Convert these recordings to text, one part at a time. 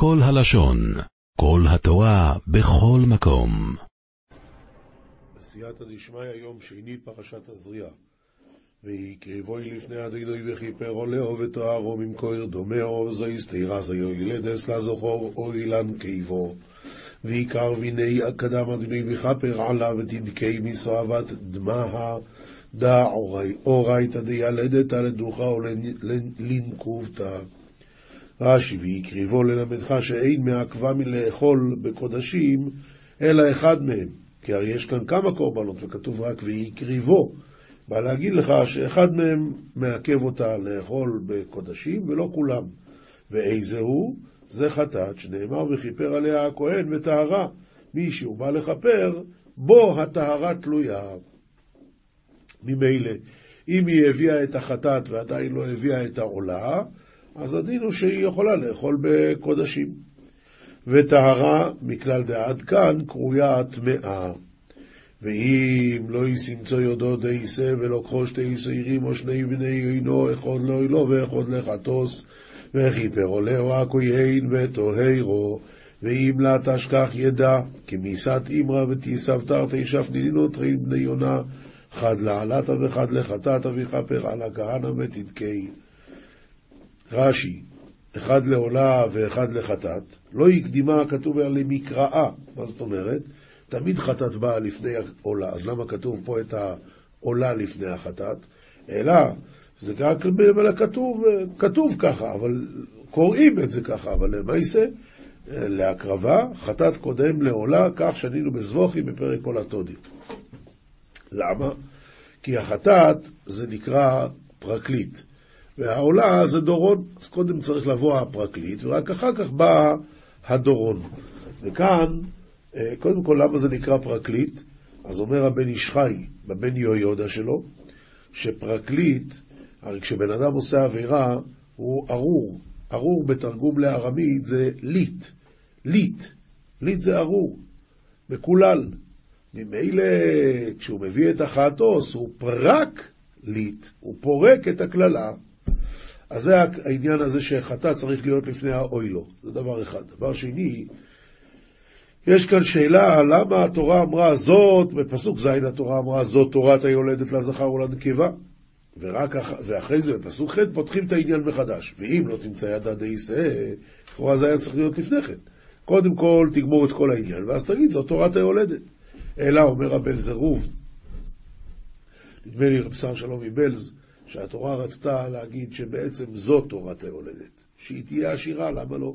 כל הלשון, כל התורה, בכל מקום. בסייעתא דשמיא, יום שני, פרשת תזריע. ויקריבוי לפני אדינוי וכיפרו לאו ותוארו ממכויר דומהו זויס תירס היו ילדס לזוכור או אילן קיבו. ויקר ויני קדם אדינוי וכפר עלה ותדקי מסואבת דמה דא אורייתא דיילדת לדוחה ולנקובתא. רש"י, ויקריבו ללמדך שאין מעכבה מלאכול בקודשים, אלא אחד מהם. כי הרי יש כאן כמה קורבנות, וכתוב רק ויקריבו. בא להגיד לך שאחד מהם מעכב אותה לאכול בקודשים, ולא כולם. ואיזה הוא? זה חטאת, שנאמר וכיפר עליה הכהן וטהרה. מי שהוא בא לכפר, בו הטהרה תלויה. ממילא, אם היא הביאה את החטאת ועדיין לא הביאה את העולה, אז הדין הוא שהיא יכולה לאכול בקודשים. וטהרה, מכלל דעד כאן, קרויה טמאה. ואם לא ישמצו יודו דייסה ולוקחו שתי שעירים או שני בני עינו, אחד לא אלו ואחד לחטוס, וכיפר עולהו הכהן וטוהרו, ואם לה תשכח ידע, כי מיסת אימרא ותיסב תרתי שפנינו טרין בני יונה, חד לעלתא וחד לחטאת וכפר על הכהנא ותדקי. רש"י, אחד לעולה ואחד לחטאת, לא הקדימה כתוב אלא למקראה, מה זאת אומרת? תמיד חטאת באה לפני העולה, אז למה כתוב פה את העולה לפני החטאת? אלא, זה גם כתוב, כתוב ככה, אבל קוראים את זה ככה, אבל למעשה, להקרבה, חטאת קודם לעולה, כך שנינו בזבוכי בפרק כל התודי. למה? כי החטאת זה נקרא פרקליט, והעולה זה דורון, אז קודם צריך לבוא הפרקליט, ורק אחר כך בא הדורון. וכאן, אה, קודם כל, למה זה נקרא פרקליט? אז אומר הבן איש חי, בבן יהויודע שלו, שפרקליט, הרי כשבן אדם עושה עבירה, הוא ארור. ארור בתרגום לארמית זה ליט. ליט. ליט זה ארור. מקולל. ממילא, כשהוא מביא את החטוס, הוא פרק ליט. הוא פורק את הקללה. אז זה העניין הזה שחטא צריך להיות לפני האוילו. זה דבר אחד. דבר שני, יש כאן שאלה למה התורה אמרה זאת, בפסוק ז' התורה אמרה זאת תורת היולדת לזכר ולנקבה, ורק אח... ואחרי זה בפסוק ח' פותחים את העניין מחדש. ואם לא תמצא ידע דאיסא, לכאורה זה היה צריך להיות לפני כן. קודם כל תגמור את כל העניין, ואז תגיד זאת תורת היולדת. אלא אומר הבן זרוב, נדמה לי רב שר שלום מבלז, שהתורה רצתה להגיד שבעצם זאת תורת היולדת, שהיא תהיה עשירה, למה לא?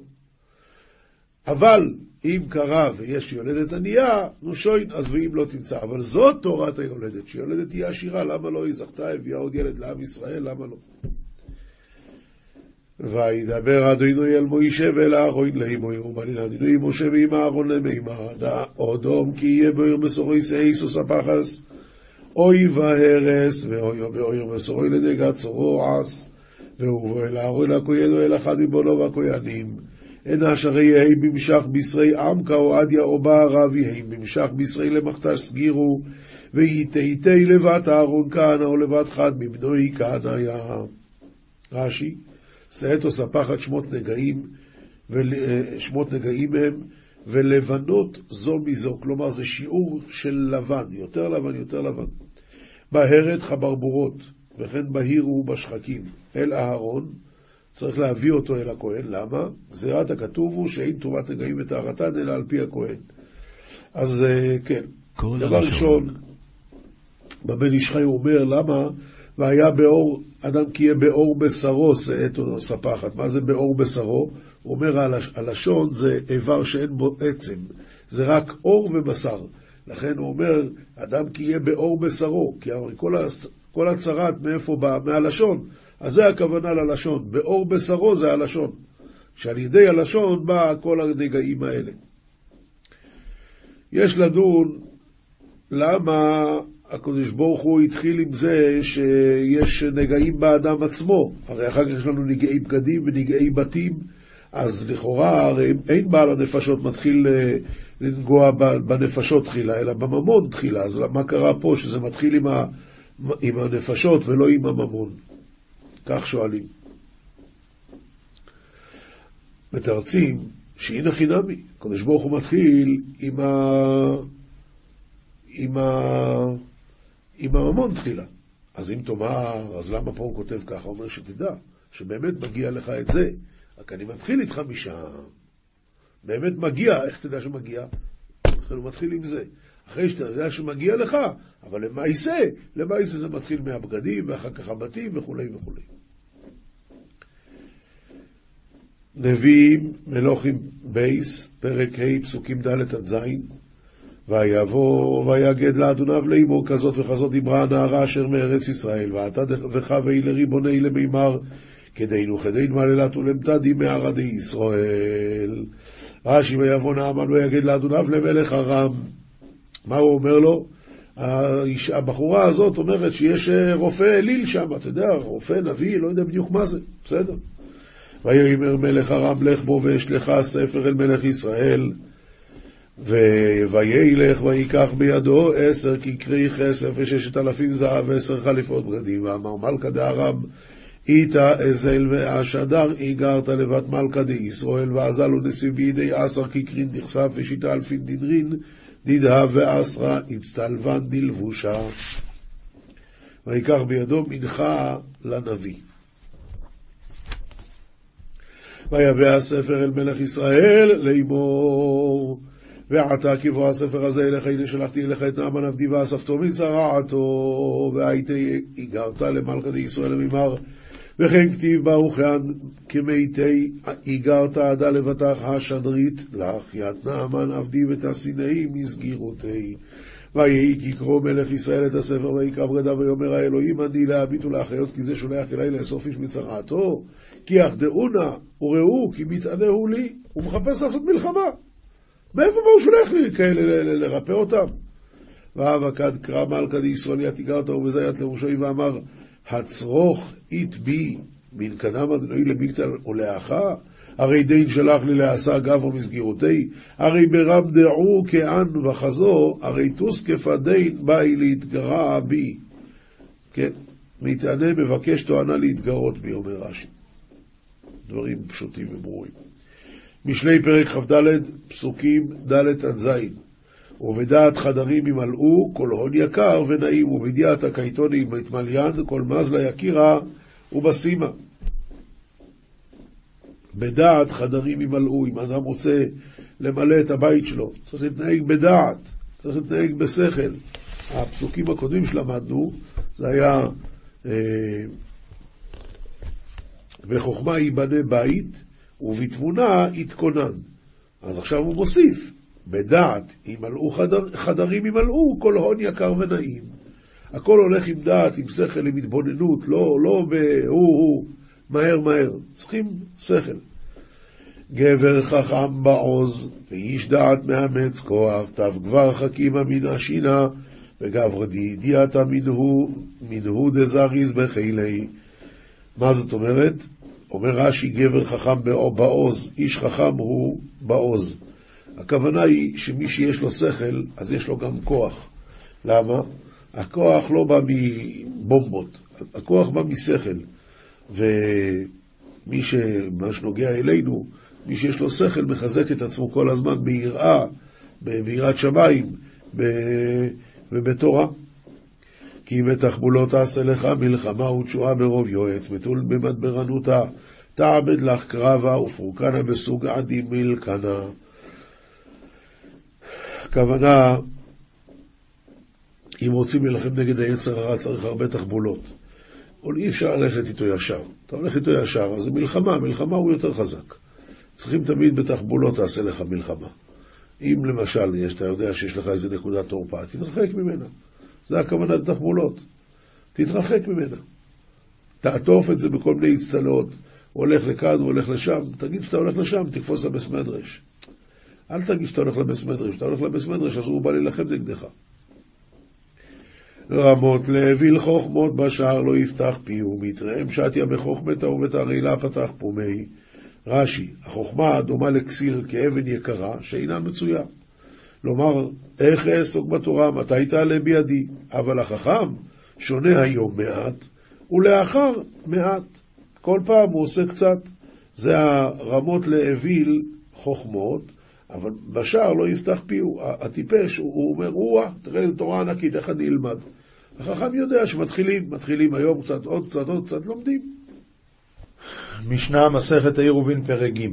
אבל אם קרה ויש יולדת ענייה, נו שוין, אז ואם לא תמצא. אבל זאת תורת היולדת, שיולדת תהיה עשירה, למה לא? היא זכתה, הביאה עוד ילד לעם ישראל, למה לא? וידבר אדוני אל מוישה ואל אהרון לאמו ירומלין אדוני משה ועם אהרון למימר אודום כי יהיה באויר מסורי סעיסוס הפחס אוי והרס ואוי באויר מסורי לדגת צורו עש והוא אל אהרון הכהן ואל אחד מבונו והכהנים. אין אשר יהי במשך בשרי עמקה או עדיה או בערב יהי במשך בשרי למחתש סגירו ויתהיתי לבת אהרון כהנא או לבת חד מבנוי כהנא היה רש"י סאתוס הפחד שמות נגעים, שמות נגעים הם, ולבנות זו מזו, כלומר זה שיעור של לבן, יותר לבן, יותר לבן. בהרת חברבורות, וכן בהירו בשחקים, אל אהרון, צריך להביא אותו אל הכהן, למה? גזירת הכתוב הוא שאין תרומת נגעים וטהרתן, אלא על פי הכהן. אז כן, דבר ראשון, בבן איש חי הוא אומר, למה והיה באור, אדם כי יהיה באור בשרו שאת או ספחת. מה זה באור בשרו? הוא אומר, הלשון זה איבר שאין בו עצם, זה רק אור ובשר. לכן הוא אומר, אדם כי יהיה באור בשרו, כי הרי כל, כל הצרת מאיפה בא? מהלשון. אז זה הכוונה ללשון, באור בשרו זה הלשון. שעל ידי הלשון בא כל הנגעים האלה. יש לדון למה הקדוש ברוך הוא התחיל עם זה שיש נגעים באדם עצמו. הרי אחר כך יש לנו נגעי בגדים ונגעי בתים, אז לכאורה הרי אין בעל הנפשות מתחיל אה, לנגוע בנפשות תחילה, אלא בממון תחילה. אז מה קרה פה שזה מתחיל עם, ה, עם הנפשות ולא עם הממון? כך שואלים. מתרצים שהנה חינמי, הקדוש ברוך הוא מתחיל עם, ה... עם, ה... עם הממון תחילה. אז אם תאמר, אז למה פה הוא כותב ככה? הוא אומר שתדע, שבאמת מגיע לך את זה, רק אני מתחיל איתך משם. באמת מגיע, איך תדע שמגיע? לכן הוא מתחיל עם זה. אחרי שאתה יודע שמגיע לך, אבל למעשה, למעשה זה מתחיל מהבגדים, ואחר כך הבתים וכולי וכולי. נביאים, מלוכים בייס, פרק ה', פסוקים ד' עד ז', ויבוא ויגד לאדוניו לאמור כזאת וכזאת דיברה הנערה אשר מארץ ישראל, דכבך ואי לריבוני למימר, כדינו כדין מעללת ולמתדי מערדי ישראל. רש"י ויבוא נעמן ויגד לאדוניו למלך ארם. מה הוא אומר לו? הבחורה הזאת אומרת שיש אה, רופא אליל שם, אתה יודע, רופא, נביא, לא יודע בדיוק מה זה, בסדר. ויאמר מלך ארם לך בו ואשלך ספר אל מלך ישראל. וילך ויקח בידו עשר כקרי כסף וששת אלפים זהב ועשר חליפות בגדים ואמר מלכה דארם איתה אזל ואשדר איגרת לבת מלכה דישראל ואזלו נשיא בידי עשר כקרין דכסף ושיטה אלפין דדרין דדהב ועשרה הצטלבן דלבושה. ויקח בידו מנחה לנביא. ויבא הספר אל מלך ישראל לאמור ועתה כבוא הספר הזה אליך, הנה שלחתי אליך את נעמן עבדי ואספתו מצרעתו, והייתי הגרת למלכה דישראל למימר, וכן כתיב ברוכן כמתי הגרת עדה לבטח השדרית, להחיית נעמן עבדי ותעשינאי מסגירותי. ויהי כי קרוא מלך ישראל את הספר ויקרא בגדיו ויאמר האלוהים אני להביט ולהחיות כי זה שולח אלי לאסוף איש מצרעתו כי אחדאו נא וראו כי מתענהו לי הוא מחפש לעשות מלחמה מאיפה הוא שולח לי כאלה לרפא אותם? ואבקד קרא מלכה דישראל יתיגרת ובזיית לראשוי ואמר הצרוך אית בי מן קדם אדוני לבלתי ולאחה הרי דין שלח לי לעשה גבר מסגירותי, הרי ברם דעו כאן וחזו, הרי תוסקפה דין באי להתגרע בי. כן, מתענה מבקש תואנה להתגרות בי, אומר רש"י. דברים פשוטים וברורים. משלי פרק כ"ד, פסוקים ד' עד ז', ובדעת חדרים ימלאו כל הון יקר ונעים, ובדיעת הקייטונים מתמליין כל מזלה יקירה ובסימה. בדעת חדרים ימלאו, אם אדם רוצה למלא את הבית שלו, צריך להתנהג בדעת, צריך להתנהג בשכל. הפסוקים הקודמים שלמדנו, זה היה אה, בחוכמה ייבנה בית, ובתבונה יתכונן. אז עכשיו הוא מוסיף, בדעת ימלאו חדר, חדרים ימלאו, כל הון יקר ונעים. הכל הולך עם דעת, עם שכל, עם התבוננות, לא, לא בהו-הו, מהר מהר. צריכים שכל. גבר חכם בעוז, ואיש דעת מאמץ כוח, תו גבר חכימה מן השינה, וגבר דידיעתא מנהו, מנהו דזריז בחילי. מה זאת אומרת? אומר רש"י, גבר חכם בעוז, איש חכם הוא בעוז. הכוונה היא שמי שיש לו שכל, אז יש לו גם כוח. למה? הכוח לא בא מבומבות, הכוח בא משכל. ומי ש... מה שנוגע אלינו, מי שיש לו שכל מחזק את עצמו כל הזמן ביראה, ביראת שמיים ובתורה. כי בתחבולות תעשה לך מלחמה ותשועה ברוב יועץ, מתול במדברנותה, תעבד לך קרבה ופורקנה בסוג עדי מלקנה. הכוונה, אם רוצים להילחם נגד היצר הרע צריך הרבה תחבולות. אבל אי אפשר ללכת איתו ישר. אתה הולך איתו ישר, אז זה מלחמה, מלחמה הוא יותר חזק. צריכים תמיד בתחבולות תעשה לך מלחמה. אם למשל, יש, אתה יודע שיש לך איזה נקודת תורפה, תתרחק ממנה. זה הכוונה בתחבולות. תתרחק ממנה. תעטוף את זה בכל מיני אצטלות. הוא הולך לכאן, הוא הולך לשם. תגיד שאתה הולך לשם, תקפוץ לבס מדרש. אל תגיד שאתה הולך לבס מדרש. כשאתה הולך לבס מדרש, אז הוא בא להילחם נגדך. רמות להביל חוכמות בשער לא יפתח פיהו, מתרעם שתיה בחוכמתה ובתרעילה פתח פומי. רש"י, החוכמה דומה לכסיל כאבן יקרה שאינה מצויה. לומר, איך אעסוק בתורה, מתי תעלה בידי? אבל החכם שונה היום מעט, ולאחר מעט. כל פעם הוא עושה קצת. זה הרמות לאוויל חוכמות, אבל בשער לא יפתח פיהו. הטיפש, הוא אומר, או-אה, תראה איזה תורה ענקית, איך אני אלמד? החכם יודע שמתחילים, מתחילים היום קצת, עוד קצת, עוד קצת, לומדים. משנה מסכת העירובין פרק ג'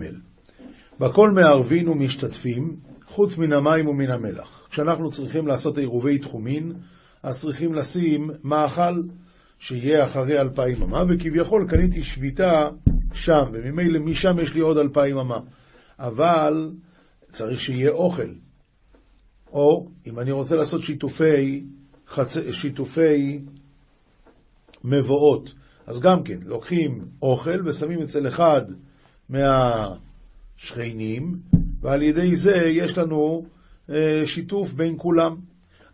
בכל מערבין ומשתתפים, חוץ מן המים ומן המלח. כשאנחנו צריכים לעשות עירובי תחומין, אז צריכים לשים מאכל שיהיה אחרי אלפיים אמה, וכביכול קניתי שביתה שם, וממילא משם יש לי עוד אלפיים אמה. אבל צריך שיהיה אוכל. או אם אני רוצה לעשות שיתופי, חצ... שיתופי מבואות, אז גם כן, לוקחים אוכל ושמים אצל אחד מהשכנים, ועל ידי זה יש לנו אה, שיתוף בין כולם.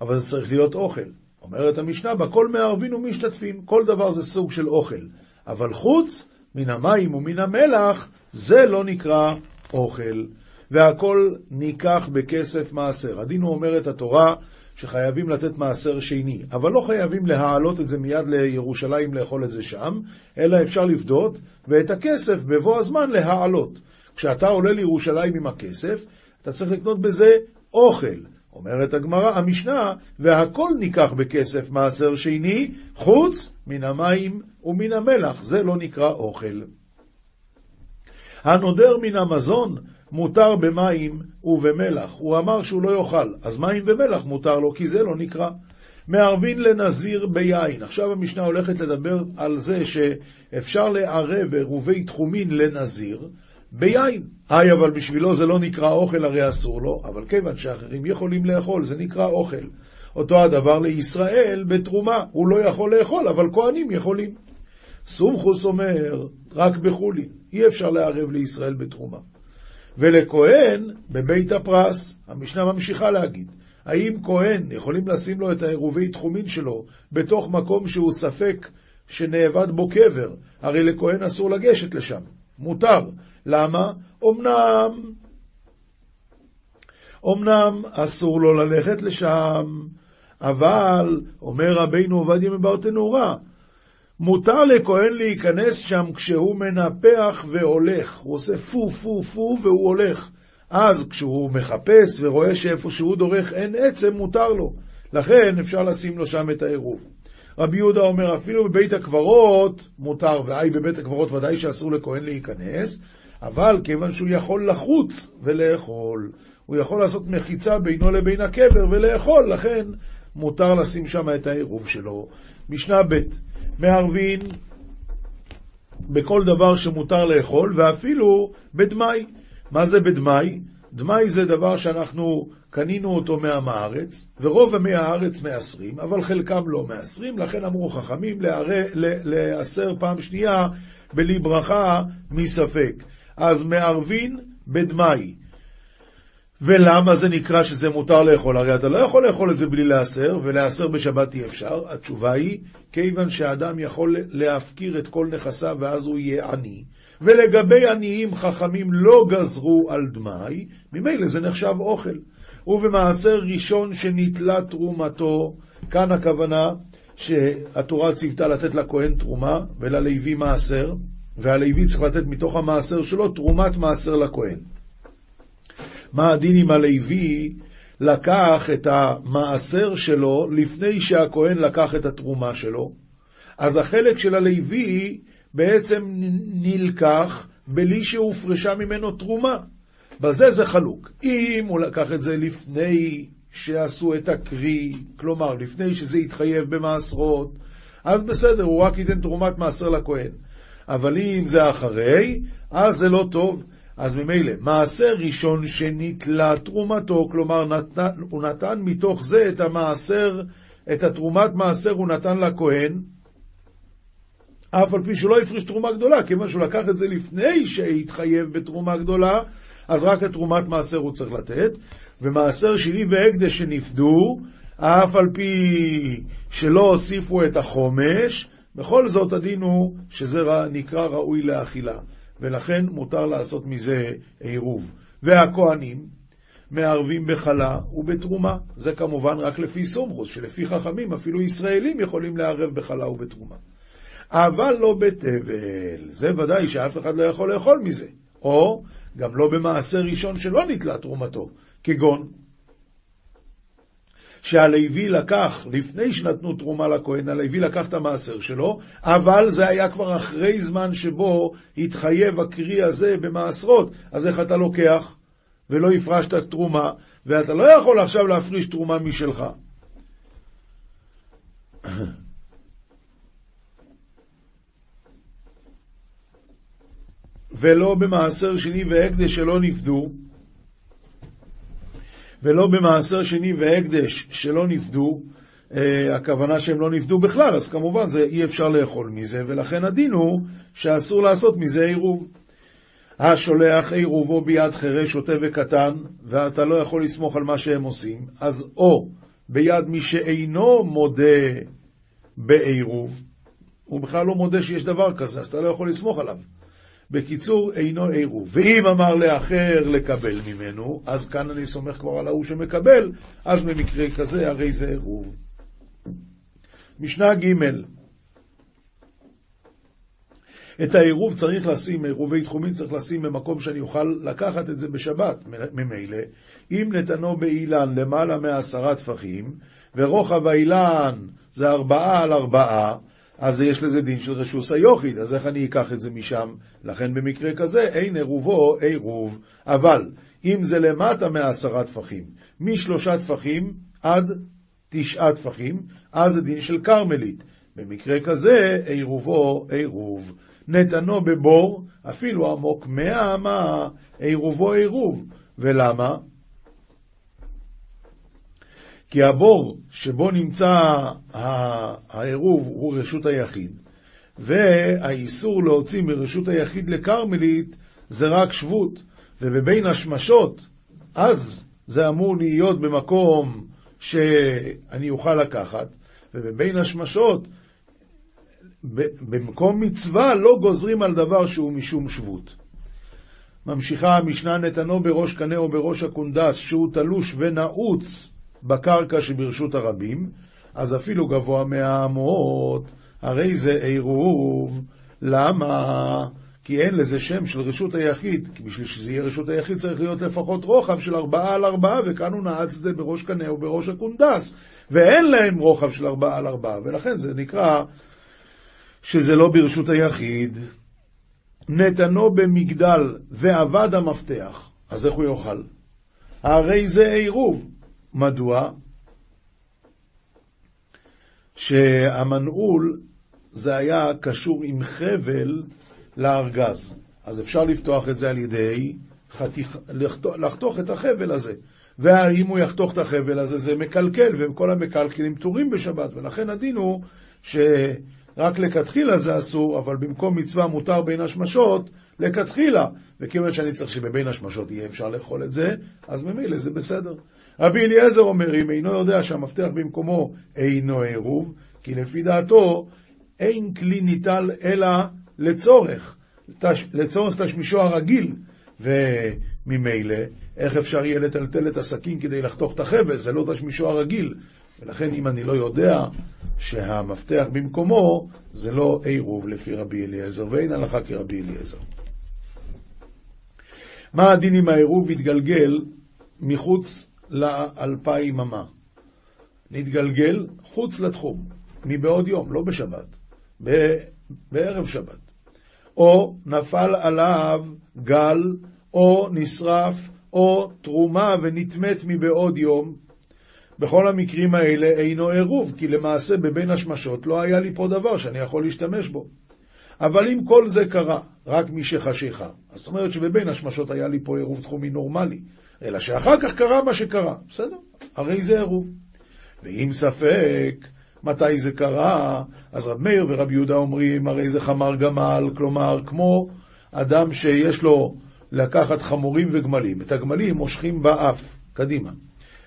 אבל זה צריך להיות אוכל. אומרת המשנה, בכל מערבין ומשתתפים, כל דבר זה סוג של אוכל. אבל חוץ מן המים ומן המלח, זה לא נקרא אוכל. והכל ניקח בכסף מעשר. הדין הוא אומרת התורה שחייבים לתת מעשר שני, אבל לא חייבים להעלות את זה מיד לירושלים לאכול את זה שם, אלא אפשר לפדות, ואת הכסף בבוא הזמן להעלות. כשאתה עולה לירושלים עם הכסף, אתה צריך לקנות בזה אוכל. אומרת הגמרא, המשנה, והכל ניקח בכסף מעשר שני, חוץ מן המים ומן המלח, זה לא נקרא אוכל. הנודר מן המזון מותר במים ובמלח. הוא אמר שהוא לא יאכל, אז מים ומלח מותר לו, כי זה לא נקרא. מערבין לנזיר ביין. עכשיו המשנה הולכת לדבר על זה שאפשר לערב עירובי תחומין לנזיר ביין. היי, אבל בשבילו זה לא נקרא אוכל, הרי אסור לו, אבל כיוון שאחרים יכולים לאכול, זה נקרא אוכל. אותו הדבר לישראל בתרומה, הוא לא יכול לאכול, אבל כהנים יכולים. סומכוס אומר, רק בחולין, אי אפשר לערב לישראל בתרומה. ולכהן בבית הפרס, המשנה ממשיכה להגיד, האם כהן יכולים לשים לו את העירובי תחומין שלו בתוך מקום שהוא ספק שנאבד בו קבר? הרי לכהן אסור לגשת לשם, מותר. למה? אמנם, אמנם אסור לו ללכת לשם, אבל, אומר רבינו עובדיה מברטנורה, מותר לכהן להיכנס שם כשהוא מנפח והולך. הוא עושה פו פו פו והוא הולך. אז כשהוא מחפש ורואה שאיפה שהוא דורך אין עצם, מותר לו. לכן אפשר לשים לו שם את העירוב. רבי יהודה אומר, אפילו בבית הקברות מותר, והי בבית הקברות ודאי שאסור לכהן להיכנס, אבל כיוון שהוא יכול לחוץ ולאכול, הוא יכול לעשות מחיצה בינו לבין הקבר ולאכול, לכן מותר לשים שם את העירוב שלו. משנה ב' מערבין בכל דבר שמותר לאכול, ואפילו בדמאי. מה זה בדמאי? דמאי זה דבר שאנחנו קנינו אותו מעם הארץ, ורוב עמי הארץ מעשרים, אבל חלקם לא מעשרים, לכן אמרו חכמים להסר פעם שנייה בלי ברכה מספק. אז מערבין בדמאי. ולמה זה נקרא שזה מותר לאכול? הרי אתה לא יכול לאכול את זה בלי להסר, ולהסר בשבת אי אפשר. התשובה היא, כיוון שאדם יכול להפקיר את כל נכסיו ואז הוא יהיה עני, ולגבי עניים חכמים לא גזרו על דמאי, ממילא זה נחשב אוכל. ובמעשר ראשון שנתלה תרומתו, כאן הכוונה שהתורה ציוותה לתת לכהן תרומה וללוי מעשר, והלוי צריך לתת מתוך המעשר שלו תרומת מעשר לכהן. מה הדין אם הלוי לקח את המעשר שלו לפני שהכהן לקח את התרומה שלו? אז החלק של הלוי בעצם נלקח בלי שהופרשה ממנו תרומה. בזה זה חלוק. אם הוא לקח את זה לפני שעשו את הקרי, כלומר, לפני שזה יתחייב במעשרות, אז בסדר, הוא רק ייתן תרומת מעשר לכהן. אבל אם זה אחרי, אז זה לא טוב. אז ממילא, מעשר ראשון שנתלה תרומתו, כלומר נתן, הוא נתן מתוך זה את המעשר, את התרומת מעשר הוא נתן לכהן, אף על פי שהוא לא הפריש תרומה גדולה, כיוון שהוא לקח את זה לפני שהתחייב בתרומה גדולה, אז רק את תרומת מעשר הוא צריך לתת, ומעשר שני והקדש שנפדו, אף על פי שלא הוסיפו את החומש, בכל זאת הדין הוא שזה נקרא ראוי לאכילה. ולכן מותר לעשות מזה עירוב. והכוהנים מערבים בחלה ובתרומה. זה כמובן רק לפי סומכוס, שלפי חכמים אפילו ישראלים יכולים לערב בחלה ובתרומה. אבל לא בתבל, זה ודאי שאף אחד לא יכול לאכול מזה. או גם לא במעשר ראשון שלא נתלה תרומתו, כגון שהלוי לקח, לפני שנתנו תרומה לכהן, הלוי לקח את המעשר שלו, אבל זה היה כבר אחרי זמן שבו התחייב הקרי הזה במעשרות, אז איך אתה לוקח ולא הפרשת תרומה, ואתה לא יכול עכשיו להפריש תרומה משלך. ולא במעשר שני והקדש שלא נפדו, ולא במעשר שני והקדש שלא נפדו, אה, הכוונה שהם לא נפדו בכלל, אז כמובן זה אי אפשר לאכול מזה, ולכן הדין הוא שאסור לעשות מזה עירוב. השולח עירובו ביד חירש, שוטה וקטן, ואתה לא יכול לסמוך על מה שהם עושים, אז או ביד מי שאינו מודה בעירוב, הוא בכלל לא מודה שיש דבר כזה, אז אתה לא יכול לסמוך עליו. בקיצור, אינו עירוב. ואם אמר לאחר לקבל ממנו, אז כאן אני סומך כבר על ההוא שמקבל, אז במקרה כזה הרי זה עירוב. משנה ג' את העירוב צריך לשים, עירובי תחומים צריך לשים במקום שאני אוכל לקחת את זה בשבת, ממילא. אם נתנו באילן למעלה מעשרה טפחים, ורוחב האילן זה ארבעה על ארבעה, אז יש לזה דין של רשוס היוחיד, אז איך אני אקח את זה משם? לכן במקרה כזה אין עירובו עירוב. אבל אם זה למטה מעשרה טפחים, משלושה טפחים עד תשעה טפחים, אז זה דין של כרמלית. במקרה כזה עירובו עירוב. נתנו בבור, אפילו עמוק מאה אמה, עירובו עירוב. ולמה? כי הבור שבו נמצא העירוב הוא רשות היחיד, והאיסור להוציא מרשות היחיד לכרמלית זה רק שבות, ובבין השמשות, אז זה אמור להיות במקום שאני אוכל לקחת, ובבין השמשות, במקום מצווה לא גוזרים על דבר שהוא משום שבות. ממשיכה המשנה נתנו בראש קנה או בראש הקונדס שהוא תלוש ונעוץ בקרקע שברשות הרבים, אז אפילו גבוה מהאמות, הרי זה עירוב. למה? כי אין לזה שם של רשות היחיד, כי בשביל שזה יהיה רשות היחיד צריך להיות לפחות רוחב של ארבעה על ארבעה, וכאן הוא נעץ את זה בראש קנה או בראש הקונדס, ואין להם רוחב של ארבעה על ארבעה, ולכן זה נקרא שזה לא ברשות היחיד. נתנו במגדל ועבד המפתח, אז איך הוא יאכל? הרי זה עירוב. מדוע? שהמנעול זה היה קשור עם חבל לארגז. אז אפשר לפתוח את זה על ידי חתיך, לחתוך, לחתוך את החבל הזה. ואם הוא יחתוך את החבל הזה זה מקלקל, וכל המקלקלים פטורים בשבת, ולכן הדין הוא שרק לכתחילה זה אסור, אבל במקום מצווה מותר בין השמשות, לכתחילה. וכיוון שאני צריך שבבין השמשות יהיה אפשר לאכול את זה, אז ממילא זה בסדר. רבי אליעזר אומר, אם אינו יודע שהמפתח במקומו אינו עירוב, כי לפי דעתו אין כלי ניטל אלא לצורך, תש, לצורך תשמישו הרגיל, וממילא, איך אפשר יהיה לטלטל את הסכין כדי לחתוך את החבל? זה לא תשמישו הרגיל. ולכן אם אני לא יודע שהמפתח במקומו, זה לא עירוב לפי רבי אליעזר, ואין הלכה כרבי אליעזר. מה הדין אם העירוב יתגלגל מחוץ לאלפיים אמה. נתגלגל חוץ לתחום, מבעוד יום, לא בשבת, בערב שבת. או נפל עליו גל, או נשרף, או תרומה ונטמאת מבעוד יום. בכל המקרים האלה אינו עירוב, כי למעשה בבין השמשות לא היה לי פה דבר שאני יכול להשתמש בו. אבל אם כל זה קרה רק מי שחשיכה, אז זאת אומרת שבבין השמשות היה לי פה עירוב תחומי נורמלי, אלא שאחר כך קרה מה שקרה. בסדר, הרי זה עירוב. ואם ספק מתי זה קרה, אז רב מאיר ורב יהודה אומרים, הרי זה חמר גמל, כלומר, כמו אדם שיש לו לקחת חמורים וגמלים. את הגמלים מושכים באף, קדימה.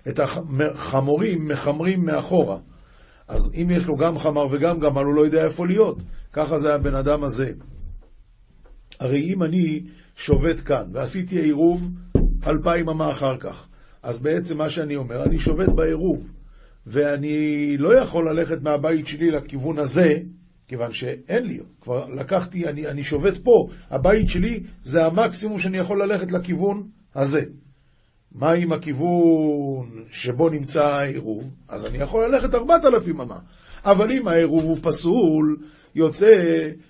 את החמורים מחמרים מאחורה. אז אם יש לו גם חמר וגם גמל, הוא לא יודע איפה להיות. ככה זה הבן אדם הזה. הרי אם אני שובת כאן ועשיתי עירוב אלפיים אמה אחר כך, אז בעצם מה שאני אומר, אני שובת בעירוב, ואני לא יכול ללכת מהבית שלי לכיוון הזה, כיוון שאין לי, כבר לקחתי, אני, אני שובת פה, הבית שלי זה המקסימום שאני יכול ללכת לכיוון הזה. מה עם הכיוון שבו נמצא העירוב? אז אני יכול ללכת ארבעת אלפים אמה. אבל אם העירוב הוא פסול, יוצא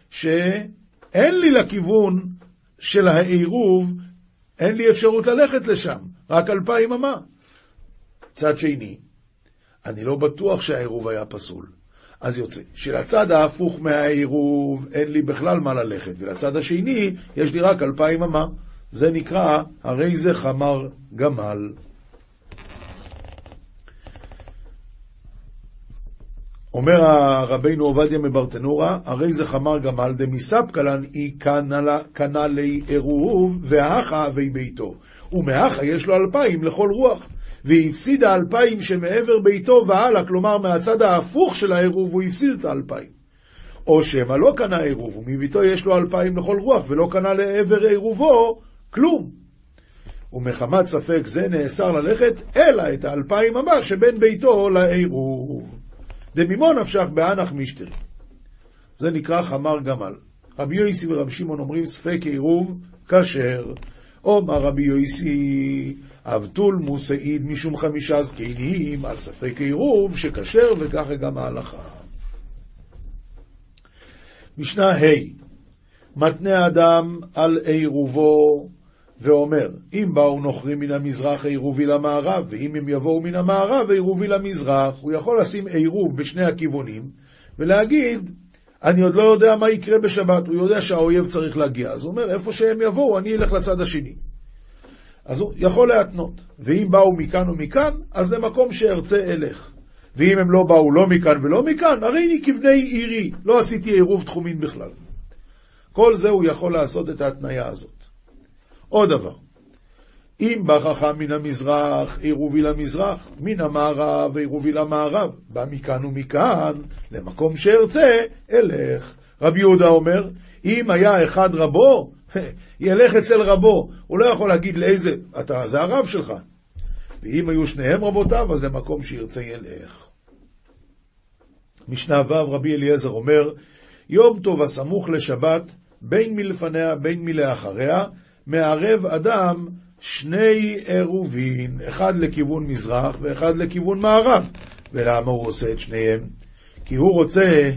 שאין לי לכיוון של העירוב, אין לי אפשרות ללכת לשם, רק אלפיים אמה. צד שני, אני לא בטוח שהעירוב היה פסול. אז יוצא שלצד ההפוך מהעירוב אין לי בכלל מה ללכת, ולצד השני יש לי רק אלפיים אמה. זה נקרא, הרי זה חמר גמל. אומר הרבינו עובדיה מברטנורה, הרי זה חמר גמל דמספקלן אי קנה לי עירוב והכה אבי ביתו. ומהכה יש לו אלפיים לכל רוח. והיא הפסידה אלפיים שמעבר ביתו והלאה, כלומר מהצד ההפוך של העירוב הוא הפסיד את האלפיים. או שמא לא קנה עירוב, ומביתו יש לו אלפיים לכל רוח, ולא קנה לעבר עירובו כלום. ומחמת ספק זה נאסר ללכת, אלא את האלפיים הבא שבין ביתו לעירוב. דמימון נפשך באנח משתרי. זה נקרא חמר גמל. רבי יויסי ורבי שמעון אומרים ספק עירוב כשר. אומר רבי יויסי אבטול מוסעיד משום חמישה זקנים על ספק עירוב שכשר וככה גם ההלכה. משנה ה' מתנה אדם על עירובו ואומר, אם באו נוכרים מן המזרח עירובי למערב, ואם הם יבואו מן המערב עירובי למזרח, הוא יכול לשים עירוב בשני הכיוונים, ולהגיד, אני עוד לא יודע מה יקרה בשבת, הוא יודע שהאויב צריך להגיע, אז הוא אומר, איפה שהם יבואו, אני אלך לצד השני. אז הוא יכול להתנות, ואם באו מכאן ומכאן, אז למקום שארצה אלך. ואם הם לא באו לא מכאן ולא מכאן, הרי אני כבני עירי, לא עשיתי עירוב תחומין בכלל. כל זה הוא יכול לעשות את ההתניה הזאת. עוד דבר, אם בא חכם מן המזרח, עירובי למזרח, מן המערב, עירובי למערב, בא מכאן ומכאן, למקום שארצה, אלך. רבי יהודה אומר, אם היה אחד רבו, ילך אצל רבו. הוא לא יכול להגיד לאיזה, אתה, זה הרב שלך. ואם היו שניהם רבותיו, אז למקום שירצה ילך. משנה ו' רבי אליעזר אומר, יום טוב הסמוך לשבת, בין מלפניה בין מלאחריה, מערב אדם שני עירובין, אחד לכיוון מזרח ואחד לכיוון מערב. ולמה הוא עושה את שניהם? כי הוא רוצה...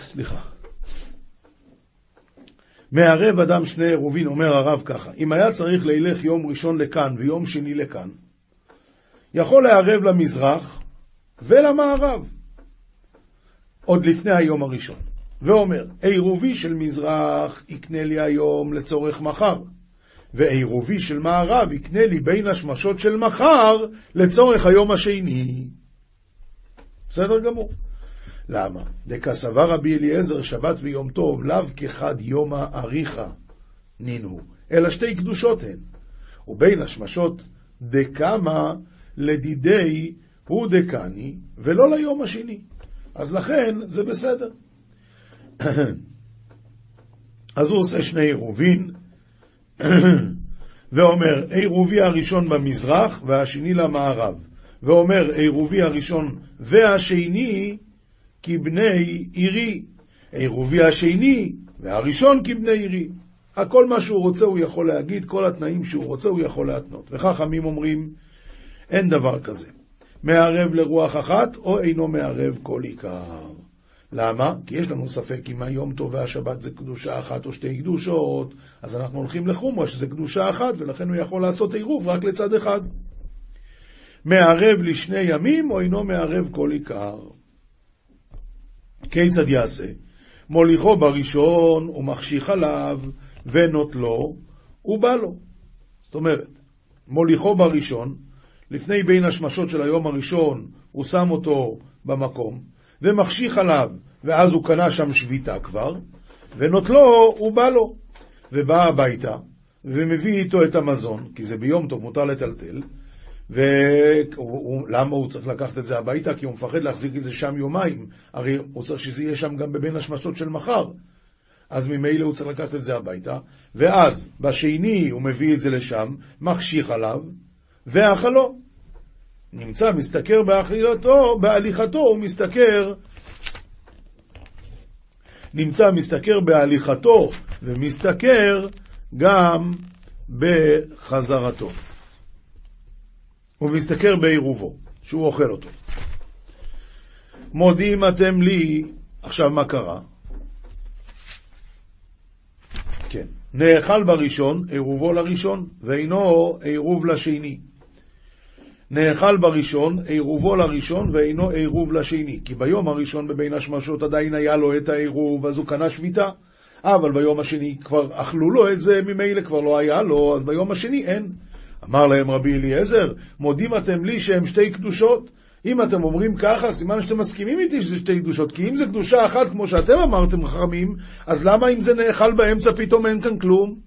סליחה. מערב אדם שני עירובין, אומר הרב ככה, אם היה צריך לילך יום ראשון לכאן ויום שני לכאן, יכול לערב למזרח ולמערב. עוד לפני היום הראשון, ואומר, עירובי של מזרח יקנה לי היום לצורך מחר, ועירובי של מערב יקנה לי בין השמשות של מחר לצורך היום השני. בסדר גמור. למה? דקסבה רבי אליעזר שבת ויום טוב לאו כחד יומא אריכה נינו, אלא שתי קדושות הן. ובין השמשות דקמה לדידי הוא דקני, ולא ליום השני. אז לכן זה בסדר. אז הוא עושה שני עירובין, ואומר, עירובי הראשון במזרח והשני למערב. ואומר, עירובי הראשון והשני כבני עירי. עירובי השני והראשון כבני עירי. הכל מה שהוא רוצה הוא יכול להגיד, כל התנאים שהוא רוצה הוא יכול להתנות. וחכמים אומרים, אין דבר כזה. מערב לרוח אחת, או אינו מערב כל עיקר. למה? כי יש לנו ספק אם היום טוב והשבת זה קדושה אחת או שתי קדושות, אז אנחנו הולכים לחומרה שזה קדושה אחת, ולכן הוא יכול לעשות עירוב רק לצד אחד. מערב לשני ימים, או אינו מערב כל עיקר. כיצד יעשה? מוליכו בראשון ומחשיך עליו ונוטלו, ובא לו. זאת אומרת, מוליכו בראשון, לפני בין השמשות של היום הראשון, הוא שם אותו במקום, ומחשיך עליו, ואז הוא קנה שם שביתה כבר, ונוטלו, הוא בא לו, ובא הביתה, ומביא איתו את המזון, כי זה ביום טוב, מותר לטלטל, ולמה הוא צריך לקחת את זה הביתה? כי הוא מפחד להחזיק את זה שם יומיים, הרי הוא צריך שזה יהיה שם גם בבין השמשות של מחר. אז ממילא הוא צריך לקחת את זה הביתה, ואז בשני הוא מביא את זה לשם, מחשיך עליו, ואכלו. נמצא משתכר באכילתו, בהליכתו הוא משתכר נמצא משתכר בהליכתו ומשתכר גם בחזרתו. הוא משתכר בעירובו, שהוא אוכל אותו. מודיעים אתם לי, עכשיו מה קרה? כן, נאכל בראשון, עירובו לראשון, ואינו עירוב לשני. נאכל בראשון, עירובו לראשון, ואינו עירוב לשני. כי ביום הראשון בבין השמשות עדיין היה לו את העירוב, אז הוא קנה שביתה. אבל ביום השני כבר אכלו לו את זה, ממילא כבר לא היה לו, אז ביום השני אין. אמר להם רבי אליעזר, מודים אתם לי שהם שתי קדושות? אם אתם אומרים ככה, סימן שאתם מסכימים איתי שזה שתי קדושות, כי אם זה קדושה אחת כמו שאתם אמרתם חכמים, אז למה אם זה נאכל באמצע פתאום אין כאן כלום?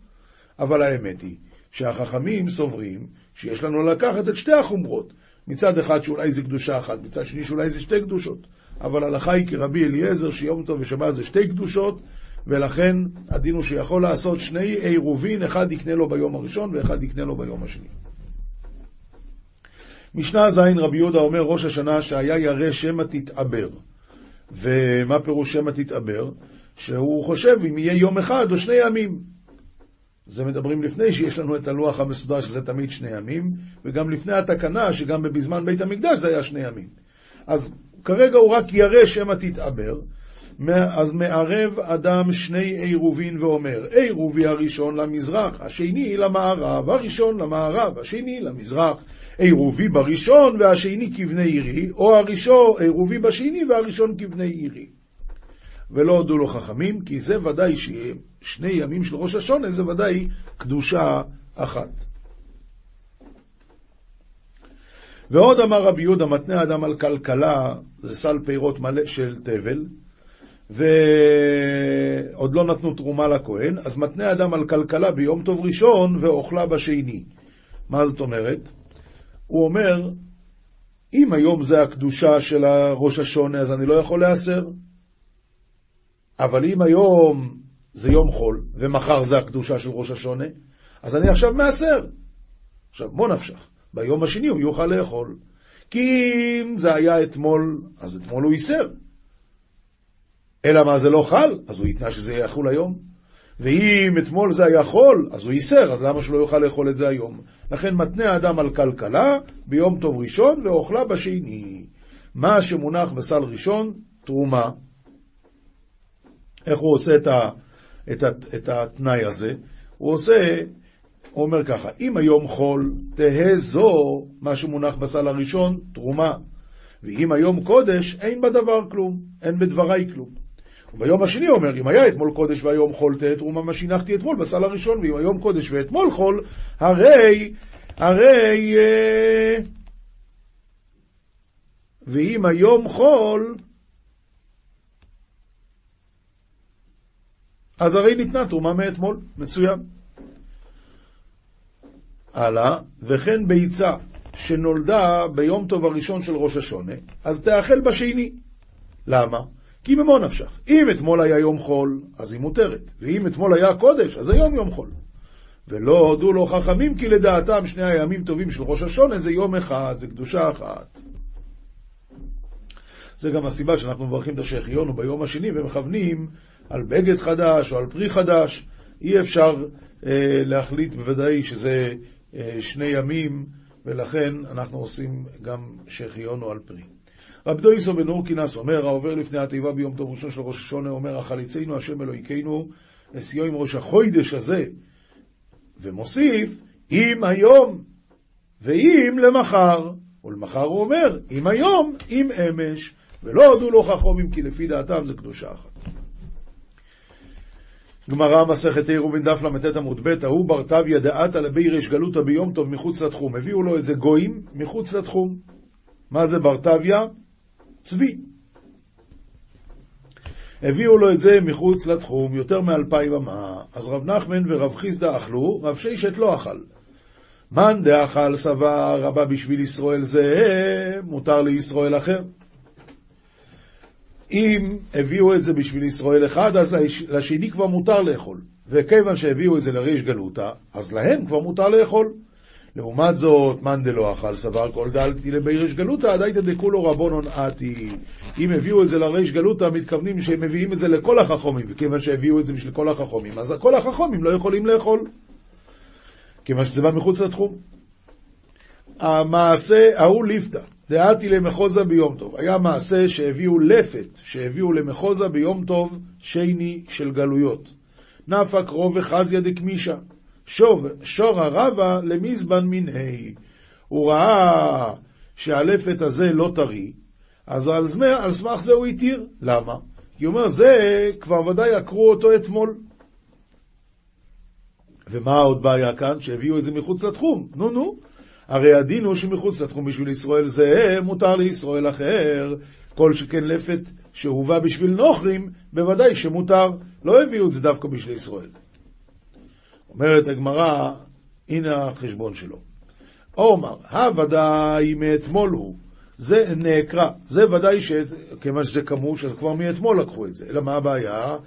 אבל האמת היא שהחכמים סוברים שיש לנו לקחת את שתי החומרות. מצד אחד שאולי זה קדושה אחת, מצד שני שאולי זה שתי קדושות. אבל הלכה היא כרבי אליעזר שיום טוב ושבת זה שתי קדושות, ולכן הדין הוא שיכול לעשות שני עירובין, אחד יקנה לו ביום הראשון ואחד יקנה לו ביום השני. משנה ז' רבי יהודה אומר ראש השנה שהיה ירא שמא תתעבר. ומה פירוש שמא תתעבר? שהוא חושב אם יהיה יום אחד או שני ימים. זה מדברים לפני שיש לנו את הלוח המסודר שזה תמיד שני ימים, וגם לפני התקנה שגם בזמן בית המקדש זה היה שני ימים. אז כרגע הוא רק ירא שמא תתעבר, אז מערב אדם שני עירובין ואומר, עירובי הראשון למזרח, השני למערב, הראשון למערב, השני למזרח, עירובי בראשון והשני כבני עירי, או הראשון, עירובי בשני והראשון כבני עירי. ולא הודו לו חכמים, כי זה ודאי שיהיה שני ימים של ראש השונה, זה ודאי קדושה אחת. ועוד אמר רבי יהודה, מתנה אדם על כלכלה, זה סל פירות מלא של תבל, ועוד לא נתנו תרומה לכהן, אז מתנה אדם על כלכלה ביום טוב ראשון ואוכלה בשני. מה זאת אומרת? הוא אומר, אם היום זה הקדושה של ראש השונה, אז אני לא יכול להיאסר. אבל אם היום זה יום חול, ומחר זה הקדושה של ראש השונה, אז אני עכשיו מעשר. עכשיו, בוא נפשך, ביום השני הוא יוכל לאכול. כי אם זה היה אתמול, אז אתמול הוא ייסר. אלא מה זה לא חל? אז הוא יתנה שזה יחול היום. ואם אתמול זה היה חול, אז הוא ייסר, אז למה שלא יוכל לאכול את זה היום? לכן מתנה האדם על כלכלה ביום טוב ראשון ואוכלה בשני. מה שמונח בסל ראשון, תרומה. איך הוא עושה את, ה, את, ה, את התנאי הזה? הוא עושה, הוא אומר ככה, אם היום חול, תהא זו מה שמונח בסל הראשון, תרומה. ואם היום קודש, אין בדבר כלום, אין בדבריי כלום. וביום השני אומר, אם היה אתמול קודש והיום חול, תהא תרומה מה שהנחתי אתמול בסל הראשון, ואם היום קודש ואתמול חול, הרי, הרי, אה, ואם היום חול, אז הרי ניתנה תרומה מאתמול, מצוין. הלאה, וכן ביצה שנולדה ביום טוב הראשון של ראש השונה, אז תאכל בשני. למה? כי במו נפשך. אם אתמול היה יום חול, אז היא מותרת, ואם אתמול היה קודש, אז היום יום חול. ולא הודו לו חכמים, כי לדעתם שני הימים טובים של ראש השונה זה יום אחד, זה קדושה אחת. זה גם הסיבה שאנחנו מברכים את השהחיון ביום השני ומכוונים על בגד חדש או על פרי חדש. אי אפשר אה, להחליט בוודאי שזה אה, שני ימים, ולכן אנחנו עושים גם שהחיון או על פרי. רב דויסו בן אורקינס אומר, העובר לפני התיבה ביום טוב ראשון של ראש השונה, אומר, החליצנו השם אלוהיכנו, נשיאו עם ראש החוידש הזה, ומוסיף, אם היום, ואם למחר, ולמחר הוא אומר, אם היום, אם אמש, ולא הודו לו חכמים, כי לפי דעתם זה קדושה אחת. גמרא מסכת עירובין דף ל"ט עמוד ב', ההוא בר תביא דעתא לבי ריש גלותא ביום טוב מחוץ לתחום. הביאו לו את זה גויים מחוץ לתחום. מה זה בר תביא? צבי. הביאו לו את זה מחוץ לתחום, יותר מאלפיים אמה. אז רב נחמן ורב חיסדא אכלו, רב ששת לא אכל. מאן דאכל סבר רבה בשביל ישראל זה, מותר לישראל אחר. אם הביאו את זה בשביל ישראל אחד, אז לשני כבר מותר לאכול. וכיוון שהביאו את זה לריש גלותא, אז להם כבר מותר לאכול. לעומת זאת, מאן דלא אכל סבר כל דל כתילי ביריש גלותא, דייתא דכולו רבונון עתי. אם הביאו את זה לריש גלותא, מתכוונים שהם מביאים את זה לכל החכומים, וכיוון שהביאו את זה בשביל כל החכומים, אז כל החכומים לא יכולים לאכול. כיוון שזה בא מחוץ לתחום. המעשה ההוא ליפתא, דעתי למחוזה ביום טוב. היה מעשה שהביאו לפת, שהביאו למחוזה ביום טוב שני של גלויות. נפק רוב וחזיה דקמישה. שור הרבה למזבן מינהי. הוא ראה שהלפת הזה לא טרי, אז על, זמה, על סמך זה הוא התיר. למה? כי הוא אומר, זה כבר ודאי עקרו אותו אתמול. ומה עוד בעיה כאן? שהביאו את זה מחוץ לתחום. נו נו. הרי הדין הוא שמחוץ לתחום בשביל ישראל זה מותר לישראל אחר. כל שכן לפת שהובא בשביל נוכרים, בוודאי שמותר. לא הביאו את זה דווקא בשביל ישראל. אומרת הגמרא, הנה החשבון שלו. עומר, הוודאי מאתמול הוא, זה נעקרה, זה ודאי שכיוון שזה כמוש, אז כבר מאתמול לקחו את זה. אלא מה הבעיה?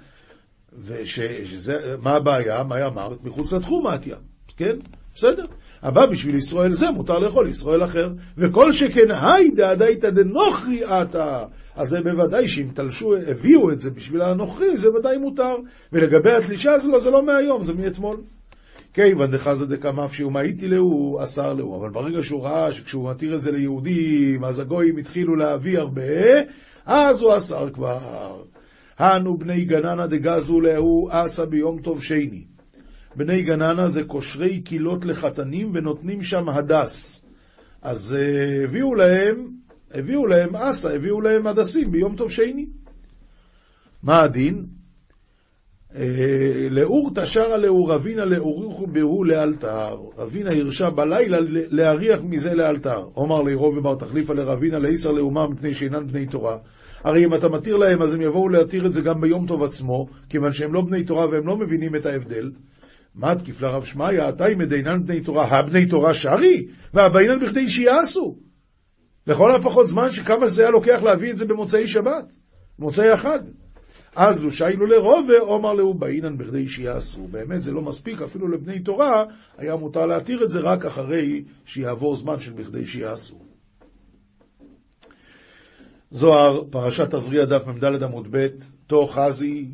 וש, שזה, מה הבעיה? מה אמרת? מחוץ לתחום מעטיה, כן? בסדר. אבל בשביל ישראל זה מותר לאכול ישראל אחר. וכל שכן היי דעדייתא דנוכרי עתה. אז זה בוודאי שאם תלשו, הביאו את זה בשביל הנוכרי, זה ודאי מותר. ולגבי התלישה, לא, זה לא מהיום, זה מאתמול. כיוון דחזה דקמף שהוא מאיתי להו, אסר להו. אבל ברגע שהוא ראה שכשהוא מתיר את זה ליהודים, אז הגויים התחילו להביא הרבה, אז הוא אסר כבר. הנו בני גננה דגזו להו, אסה ביום טוב שני. בני גננה זה קושרי קילות לחתנים ונותנים שם הדס. אז uh, הביאו להם, הביאו להם אסה, הביאו להם הדסים ביום טוב שני. מה הדין? אה, לאור תשרה לאור רבינה לאוריכו בהו לאלתר. רבינה הרשה בלילה להריח מזה לאלתר. אומר לירוב ובר תחליפה לרבינה לאיסר לאומה מפני שאינן בני תורה. הרי אם אתה מתיר להם אז הם יבואו להתיר את זה גם ביום טוב עצמו, כיוון שהם לא בני תורה והם לא מבינים את ההבדל. מה תקיף לרב שמעיה, אם מדינן בני תורה, הבני תורה שרי, והבינן בכדי שיעשו. לכל הפחות זמן שכמה שזה היה לוקח להביא את זה במוצאי שבת, במוצאי החג. אז לושיילו לרובה, עומר להו באינן בכדי שיעשו. באמת זה לא מספיק, אפילו לבני תורה היה מותר להתיר את זה רק אחרי שיעבור זמן של בכדי שיעשו. זוהר, פרשת תזריע דף מ"ד עמוד ב', תוך חזי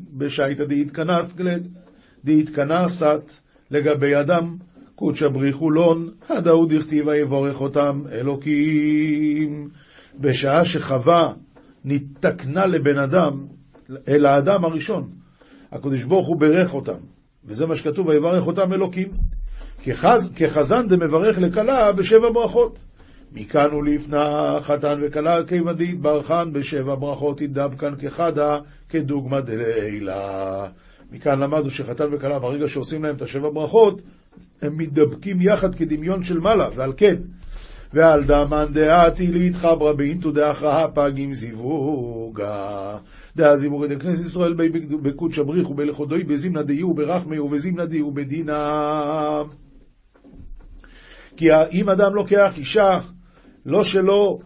דהתכנסת לגבי אדם, קודשא בריחו לון, הדאו דכתיבה יבורך אותם אלוקים. בשעה שחווה נתקנה לבן אדם, אל האדם הראשון. הקדוש ברוך הוא בירך אותם, וזה מה שכתוב, ויברך אותם אלוקים. כחז, כחזן דמברך לכלה בשבע ברכות. מכאן ולפנה חתן וכלה כיוון דהתברכן בשבע ברכות ידבקן כחדה כדוגמא דלילה. מכאן למדנו שחתן וכלה ברגע שעושים להם את השבע ברכות, הם מתדבקים יחד כדמיון של מעלה, ועל כן ועל דמן דעתי להתחברה באינטו דאחרא פגים זיווגה. זיווגה דכנסת ישראל בי בקודשא בריך ובלכודוי בזימנה דיהו ברחמי ובזימנה דיהו בדינה. כי אם אדם לוקח אישה לא שלו,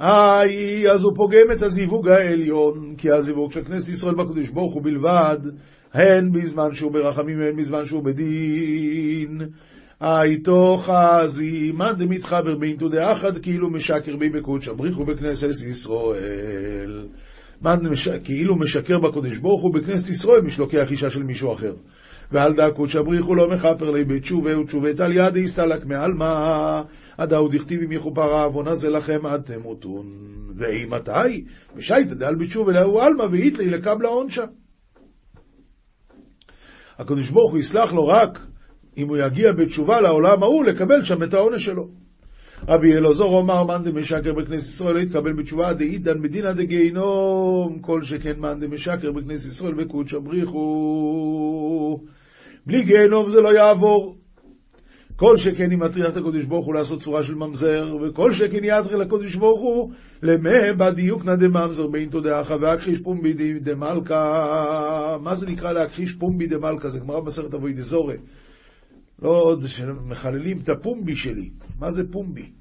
איי, אז הוא פוגם את הזיווג העליון, כי הזיווג של כנסת ישראל בקדוש ברוך הוא בלבד, הן בזמן שהוא ברחמים והן בזמן שהוא בדין. איתו חזי, מאן דמתחבר באינטו דאחד, כאילו משקר בי בקודשא בריחו בכנסת ישראל. מאן כאילו משקר בקודש ברוך הוא בכנסת ישראל, מי שלוקח אישה של מישהו אחר. ועל קודשא בריחו לא מכפר לי בתשובה ותשובה על יד הסתלק מעלמא, הדאו דכתיב אם יכופר העוונה זה לכם עד תמותון. ואי מתי? ושייתא דאל בתשובה לאו עלמא ואיתלי לקבלה עונשה. הקדוש ברוך הוא יסלח לו רק אם הוא יגיע בתשובה לעולם ההוא, לקבל שם את העונש שלו. רבי אלעזור אמר מאן דמשקר בכנסת ישראל לא יתקבל בתשובה דאידן בדינא דגיהינום כל שכן מאן דמשקר בכנסת ישראל בקודשא בריחו בלי גיהינום זה לא יעבור כל שכן אם מטריח את הקדוש ברוך הוא לעשות צורה של ממזר, וכל שכן יתריך לקדוש ברוך הוא למה בדיוקנא דממזר בין תודעך והכחיש פומבי דמלכה. מה זה נקרא להכחיש פומבי דמלכה? זה גמרא במסכת אבוי דזורי. לא עוד שמחללים את הפומבי שלי. מה זה פומבי?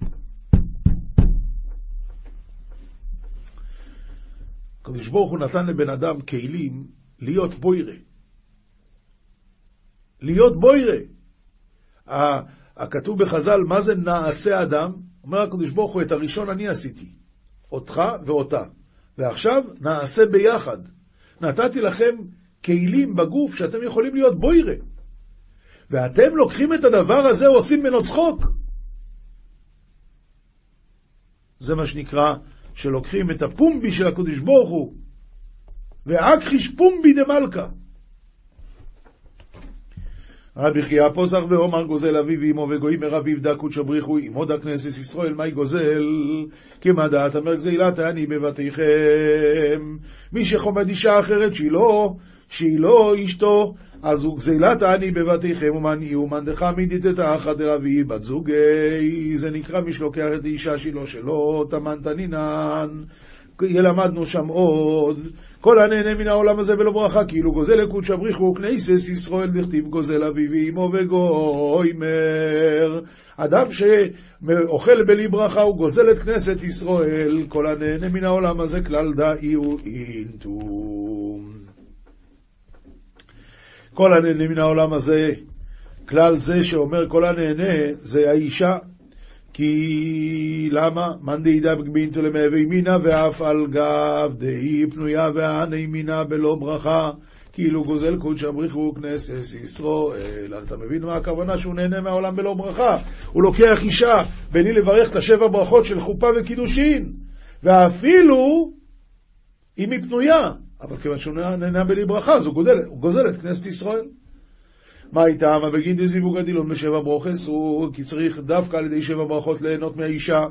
הקדוש ברוך הוא נתן לבן אדם כלים להיות בוירה. להיות בוירה. הכתוב בחז"ל, מה זה נעשה אדם? אומר הקדוש ברוך הוא, את הראשון אני עשיתי, אותך ואותה. ועכשיו נעשה ביחד. נתתי לכם כלים בגוף שאתם יכולים להיות בוירה. ואתם לוקחים את הדבר הזה ועושים ממנו צחוק. זה מה שנקרא, שלוקחים את הפומבי של הקדוש ברוך הוא, ואכחיש פומבי דמלכה. רבי חייא פוסח ואומר גוזל אביו ואמו וגויים מרביב דקות שבריחו עמו דכנסת ישראל מי גוזל? כמה דעת אמר גזילת אני בבתיכם. מי שחומד אישה אחרת שהיא לא שהיא לא אשתו אז הוא גזילת אני בבתיכם ומן ומנדך מידית את האחד אל אבי בת זוגי. זה נקרא מי שלוקח את האישה שהיא לא שלו תמן תנינן למדנו שם עוד כל הנהנה מן העולם הזה ולא ברכה, כאילו גוזל לקודש אבריחו כניסס ישראל דכתיב גוזל אביו ואמו וגוימר. אדם שאוכל בלי ברכה הוא גוזל את כנסת ישראל, כל הנהנה מן העולם הזה כלל דאי הוא אינטו. כל הנהנה מן העולם הזה, כלל זה שאומר כל הנהנה, זה האישה. כי למה? מאן דהידבק בינתו למהווה מינה ואף על גב דהי פנויה והנה ימינה בלא ברכה כאילו גוזל קודש הבריחו כנסת ישראל. אתה מבין מה הכוונה שהוא נהנה מהעולם בלא ברכה? הוא לוקח אישה בלי לברך את השבע ברכות של חופה וקידושין ואפילו אם היא פנויה, אבל כיוון שהוא נהנה בלי ברכה אז הוא גוזל את כנסת ישראל. מה איתם? בגין דזיווג הדילון בשבע ברוכס, הוא כי צריך דווקא על ידי שבע ברכות ליהנות מהאישה.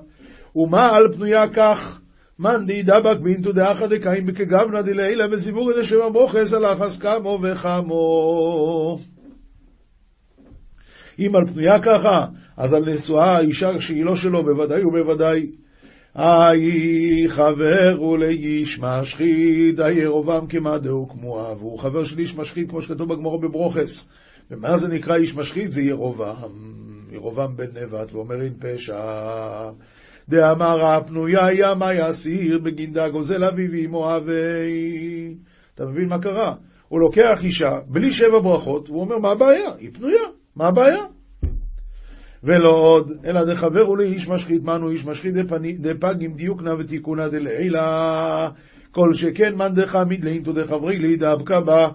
ומה על פנויה כך? מאן די דבק באינטו דאחא דקאים בכגבנא דלעילא בזיווג הזה שבע ברוכס הלחס כמו וכמו. אם על פנויה ככה, אז על נשואה אישה שהיא לא שלו בוודאי ובוודאי. היי חבר ולאיש משחית, היי ירובעם כמדהו כמוה, והוא חבר של איש משחית כמו שכתוב בגמרא בברוכס. ומה זה נקרא איש משחית? זה ירובעם, ירובעם בן נבט, ואומר אין פשע. דאמר הפנויה ימה יסיר בגינדה גוזל אבי ואמו אבי. אתה מבין מה קרה? הוא לוקח אישה בלי שבע ברכות, והוא אומר, מה הבעיה? היא פנויה, מה הבעיה? ולא עוד, אלא דחברו לאיש משחית, מנו איש משחית דפג עם דיוקנה ותיקונה דלעילה, כל שכן מאן דחמיד לאינטו דחברי לי דאבקה בה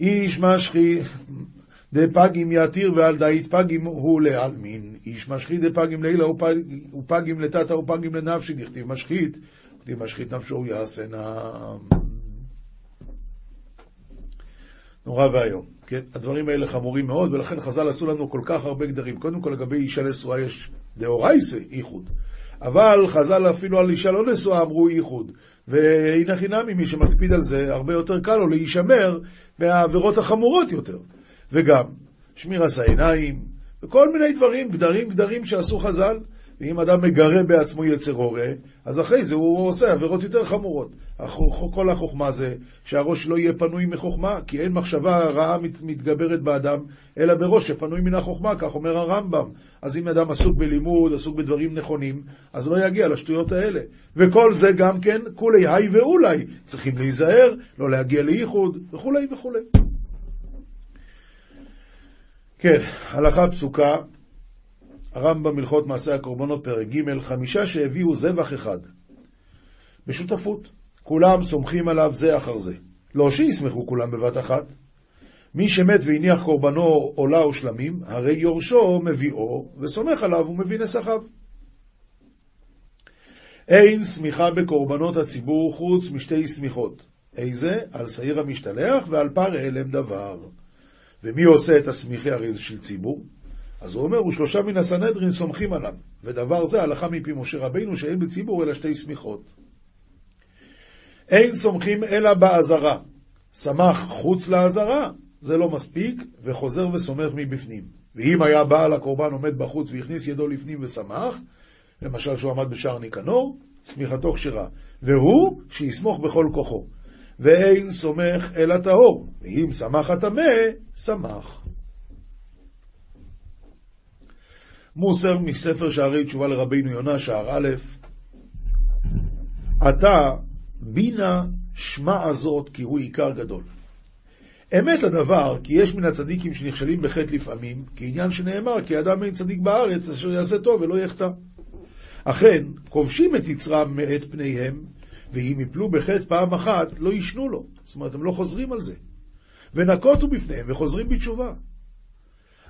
איש משחית, דפגים יתיר ועל דאית פגים הוא לעלמין. איש משחית דפגים לילה ופגים לטאטה ופגים לנפשי, דכתיב משחית, דכתיב משחית נפשו הוא יעשנה. נורא ואיום. כן? הדברים האלה חמורים מאוד, ולכן חז"ל עשו לנו כל כך הרבה גדרים. קודם כל לגבי אישה נשואה יש דאורייסה איחוד. אבל חז"ל אפילו על אישה לא נשואה אמרו איחוד. והנה חינמי, מי שמקפיד על זה, הרבה יותר קל לו להישמר מהעבירות החמורות יותר. וגם שמירת העיניים, וכל מיני דברים, גדרים גדרים שעשו חז"ל. ואם אדם מגרה בעצמו יצר הורה, אז אחרי זה הוא עושה עבירות יותר חמורות. כל החוכמה זה שהראש לא יהיה פנוי מחוכמה, כי אין מחשבה רעה מת, מתגברת באדם, אלא בראש שפנוי מן החוכמה, כך אומר הרמב"ם. אז אם אדם עסוק בלימוד, עסוק בדברים נכונים, אז לא יגיע לשטויות האלה. וכל זה גם כן, כולי היי ואולי, צריכים להיזהר, לא להגיע לאיחוד, וכולי וכולי. כן, הלכה פסוקה, הרמב"ם הלכות מעשה הקורבנות פרק ג', חמישה שהביאו זבח אחד, בשותפות. כולם סומכים עליו זה אחר זה. לא שיסמכו כולם בבת אחת. מי שמת והניח קורבנו עולה או שלמים, הרי יורשו מביאו, וסומך עליו ומביא נסחיו. אין סמיכה בקורבנות הציבור חוץ משתי סמיכות. איזה? על שעיר המשתלח ועל פר אלם דבר. ומי עושה את הסמיכי הרי של ציבור? אז הוא אומר, ושלושה מן הסנהדרין סומכים עליו, ודבר זה הלכה מפי משה רבינו שאין בציבור אלא שתי סמיכות. אין סומכים אלא באזהרה. סמך חוץ לאזהרה, זה לא מספיק, וחוזר וסומך מבפנים. ואם היה בעל הקורבן עומד בחוץ והכניס ידו לפנים וסמך, למשל שהוא עמד בשער ניקנור, סמיכתו כשרה. והוא שיסמוך בכל כוחו. ואין סומך אלא טהור, ואם סמך הטמא, סמך. מוסר מספר שערי תשובה לרבינו יונה, שער א', אתה בינה שמע הזאת כי הוא עיקר גדול. אמת הדבר, כי יש מן הצדיקים שנכשלים בחטא לפעמים, כעניין שנאמר, כי אדם אין צדיק בארץ, אשר יעשה טוב ולא יחטא. אכן, כובשים את יצרם מאת פניהם, ואם יפלו בחטא פעם אחת, לא ישנו לו. זאת אומרת, הם לא חוזרים על זה. ונקוטו בפניהם וחוזרים בתשובה.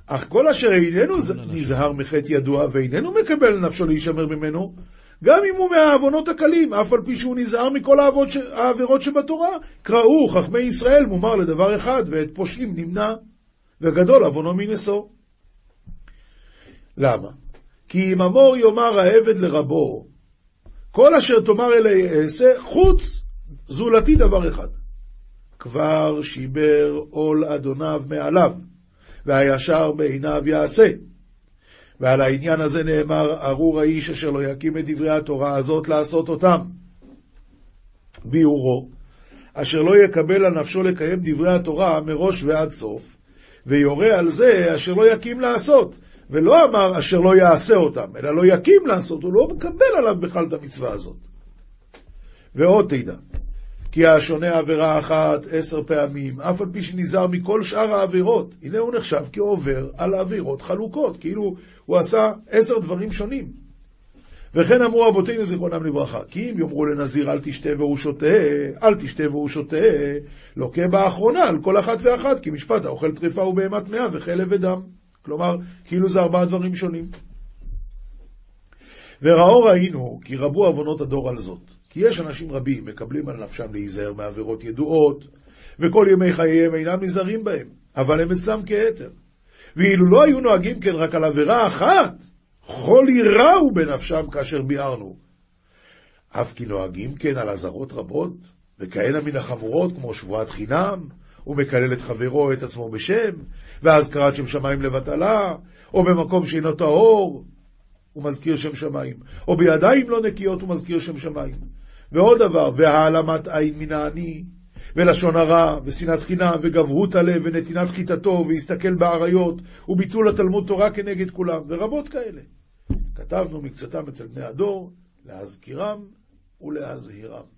אך כל אשר איננו נזהר מחטא ידוע ואיננו מקבל לנפשו להישמר ממנו, גם אם הוא מהעוונות הקלים, אף על פי שהוא נזהר מכל העבירות שבתורה. קראו חכמי ישראל מומר לדבר אחד, ואת פושעים נמנע, וגדול עוונו מנשוא. למה? כי אם אמור יאמר העבד לרבו, כל אשר תאמר אלי אעשה, חוץ זולתי דבר אחד. כבר שיבר עול אדוניו מעליו, והישר בעיניו יעשה. ועל העניין הזה נאמר, ארור האיש אשר לא יקים את דברי התורה הזאת לעשות אותם. ביאורו, אשר לא יקבל על נפשו לקיים דברי התורה מראש ועד סוף, ויורה על זה אשר לא יקים לעשות, ולא אמר אשר לא יעשה אותם, אלא לא יקים לעשות, הוא לא מקבל עליו בכלל את המצווה הזאת. ועוד תדע, כי השונה עבירה אחת עשר פעמים, אף על פי שנזהר מכל שאר העבירות. הנה הוא נחשב כעובר על עבירות חלוקות, כאילו הוא עשה עשר דברים שונים. וכן אמרו אבותינו זיכרונם לברכה, כי אם יאמרו לנזיר אל תשתה והוא שותה, אל תשתה והוא שותה, לוקה באחרונה על כל אחת ואחת, כי משפט האוכל טריפה ובהמה טמאה וחלב ודם. כלומר, כאילו זה ארבעה דברים שונים. וראו ראינו כי רבו עוונות הדור על זאת. כי יש אנשים רבים מקבלים על נפשם להיזהר מעבירות ידועות, וכל ימי חייהם אינם נזהרים בהם, אבל הם אצלם כהתר. ואילו לא היו נוהגים כן רק על עבירה אחת, חול ייראו בנפשם כאשר ביארנו. אף כי נוהגים כן על אזהרות רבות, וכהנה מן החמורות כמו שבועת חינם, ומקלל את חברו את עצמו בשם, ואז קראת שם שמיים לבטלה, או במקום שאינו טהור, הוא מזכיר שם שמיים, או בידיים לא נקיות הוא מזכיר שם שמיים. ועוד דבר, והעלמת עין מן העני, ולשון הרע, ושנאת חינם, וגבהות הלב, ונתינת חיטתו, והסתכל באריות, וביטול התלמוד תורה כנגד כולם, ורבות כאלה. כתבנו מקצתם אצל בני הדור, להזכירם ולהזהירם.